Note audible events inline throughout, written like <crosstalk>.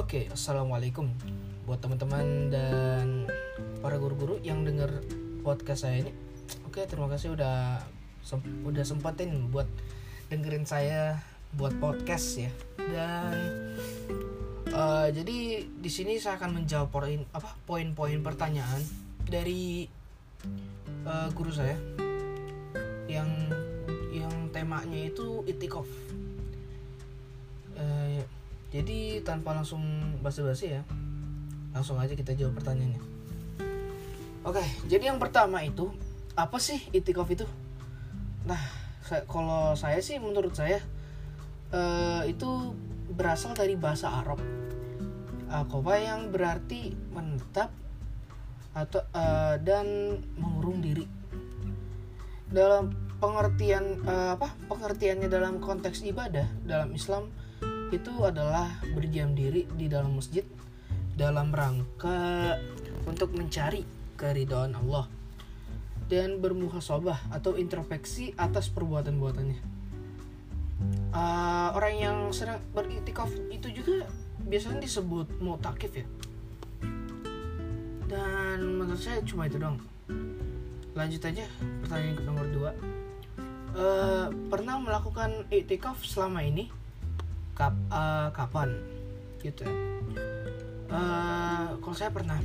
Oke, assalamualaikum buat teman-teman dan para guru-guru yang dengar podcast saya ini. Oke, terima kasih udah sem- udah sempatin buat dengerin saya buat podcast ya. Dan eh, jadi di sini saya akan menjawab poin apa poin-poin pertanyaan dari eh, guru saya yang yang temanya itu itikof. Eh, jadi tanpa langsung basa-basi ya, langsung aja kita jawab pertanyaannya. Oke, jadi yang pertama itu apa sih itikof itu? Nah, kalau saya sih menurut saya eh, itu berasal dari bahasa Arab. Akoba yang berarti menetap atau eh, dan mengurung diri. Dalam pengertian eh, apa? Pengertiannya dalam konteks ibadah dalam Islam itu adalah berdiam diri di dalam masjid dalam rangka untuk mencari keridhaan Allah dan bermuhasabah atau introspeksi atas perbuatan-buatannya. Uh, orang yang sedang beritikaf itu juga biasanya disebut mutakif ya. Dan menurut saya cuma itu dong. Lanjut aja pertanyaan ke nomor 2 Uh, pernah melakukan itikaf selama ini? Kap, uh, kapan? Gitu ya. Uh, kalau saya pernah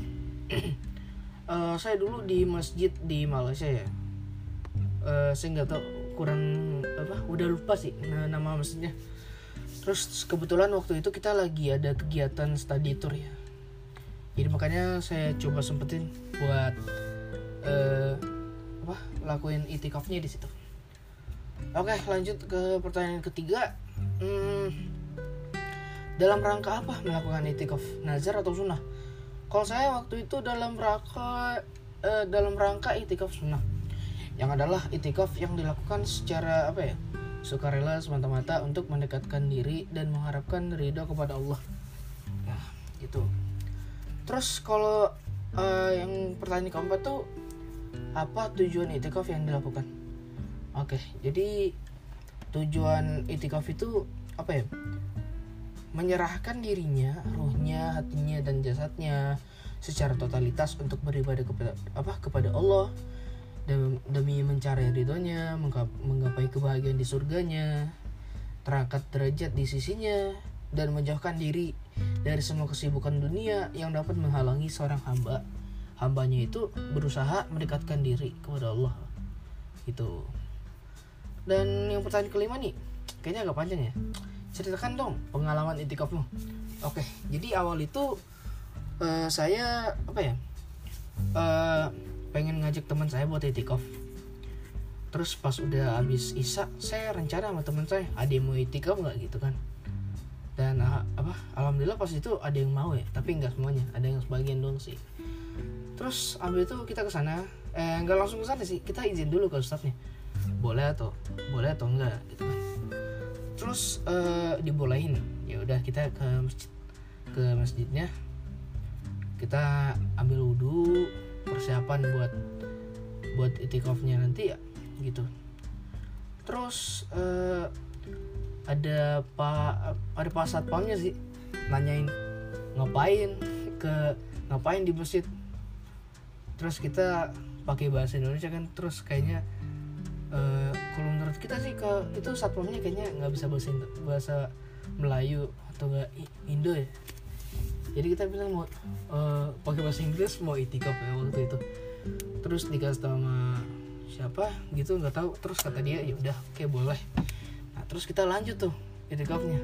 uh, <clears throat> saya dulu di masjid di Malaysia ya. Uh, saya nggak tahu kurang apa udah lupa sih na- nama masjidnya. Terus kebetulan waktu itu kita lagi ada kegiatan study tour ya. Jadi makanya saya coba sempetin buat uh, apa lakuin itikafnya di situ. Oke lanjut ke pertanyaan ketiga. Hmm, dalam rangka apa melakukan itikaf nazar atau sunnah? Kalau saya waktu itu dalam rangka eh, dalam rangka itikaf sunnah. Yang adalah itikaf yang dilakukan secara apa ya sukarela semata-mata untuk mendekatkan diri dan mengharapkan ridho kepada Allah. Nah gitu. Terus kalau eh, yang pertanyaan keempat tuh apa tujuan itikaf yang dilakukan? Oke jadi tujuan itikaf itu apa ya menyerahkan dirinya, ruhnya, hatinya dan jasadnya secara totalitas untuk beribadah kepada apa kepada Allah dem- demi mencari ridhonya, menggap- menggapai kebahagiaan di surganya, terangkat derajat di sisinya dan menjauhkan diri dari semua kesibukan dunia yang dapat menghalangi seorang hamba. Hambanya itu berusaha mendekatkan diri kepada Allah. Itu. Dan yang pertanyaan kelima nih, kayaknya agak panjang ya ceritakan dong pengalaman itikafmu. Oke, jadi awal itu eh, saya apa ya? eh, pengen ngajak teman saya buat itikaf. Terus pas udah habis isa, saya rencana sama teman saya, ada yang mau itikaf nggak gitu kan? Dan ah, apa? Alhamdulillah pas itu ada yang mau ya, tapi nggak semuanya, ada yang sebagian doang sih. Terus ambil itu kita ke sana, eh nggak langsung ke sana sih, kita izin dulu ke ustadznya. Boleh atau boleh atau enggak gitu kan terus eh, dibolehin ya udah kita ke masjid ke masjidnya. Kita ambil wudhu persiapan buat buat itikafnya nanti ya gitu. Terus eh, ada pak ada pak satpamnya sih nanyain ngapain ke ngapain di masjid? Terus kita pakai bahasa Indonesia kan terus kayaknya Eh, kalau menurut kita sih ke itu satpamnya kayaknya nggak bisa bahasa bahasa Melayu atau nggak Indo ya. Jadi kita bilang mau eh, pakai bahasa Inggris mau itikaf ya waktu itu. Terus dikasih sama siapa gitu nggak tahu. Terus kata dia ya udah oke boleh. Nah terus kita lanjut tuh itikafnya.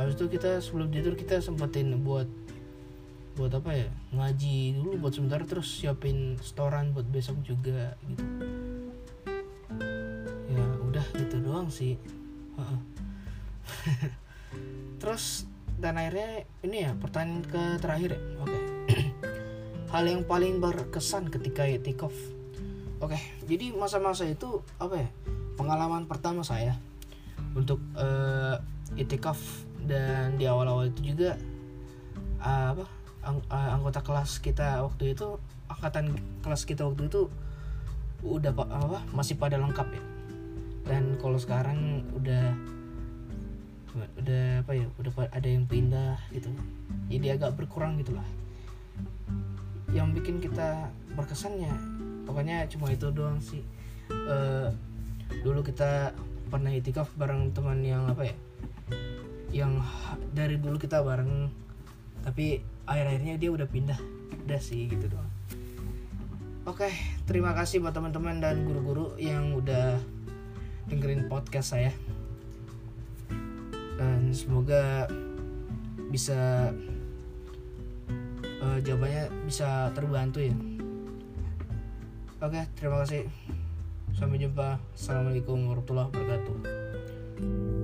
Habis itu kita sebelum tidur kita sempetin buat buat apa ya ngaji dulu buat sebentar terus siapin setoran buat besok juga gitu doang sih. <laughs> Terus dan akhirnya ini ya pertanyaan ke terakhir ya. Oke. <clears throat> Hal yang paling berkesan ketika itikaf oke jadi masa-masa itu apa ya pengalaman pertama saya untuk eh, itikaf dan di awal-awal itu juga eh, apa ang- eh, anggota kelas kita waktu itu angkatan kelas kita waktu itu udah pa- apa masih pada lengkap ya dan kalau sekarang udah udah apa ya udah ada yang pindah gitu. Jadi agak berkurang gitulah yang bikin kita berkesannya pokoknya cuma itu doang sih. Uh, dulu kita pernah itikaf bareng teman yang apa ya yang dari dulu kita bareng tapi akhir-akhirnya dia udah pindah. Udah sih gitu doang. Oke terima kasih buat teman-teman dan guru-guru yang udah podcast saya. Dan semoga bisa uh, jawabannya bisa terbantu ya. Oke terima kasih. Sampai jumpa. Assalamualaikum warahmatullahi wabarakatuh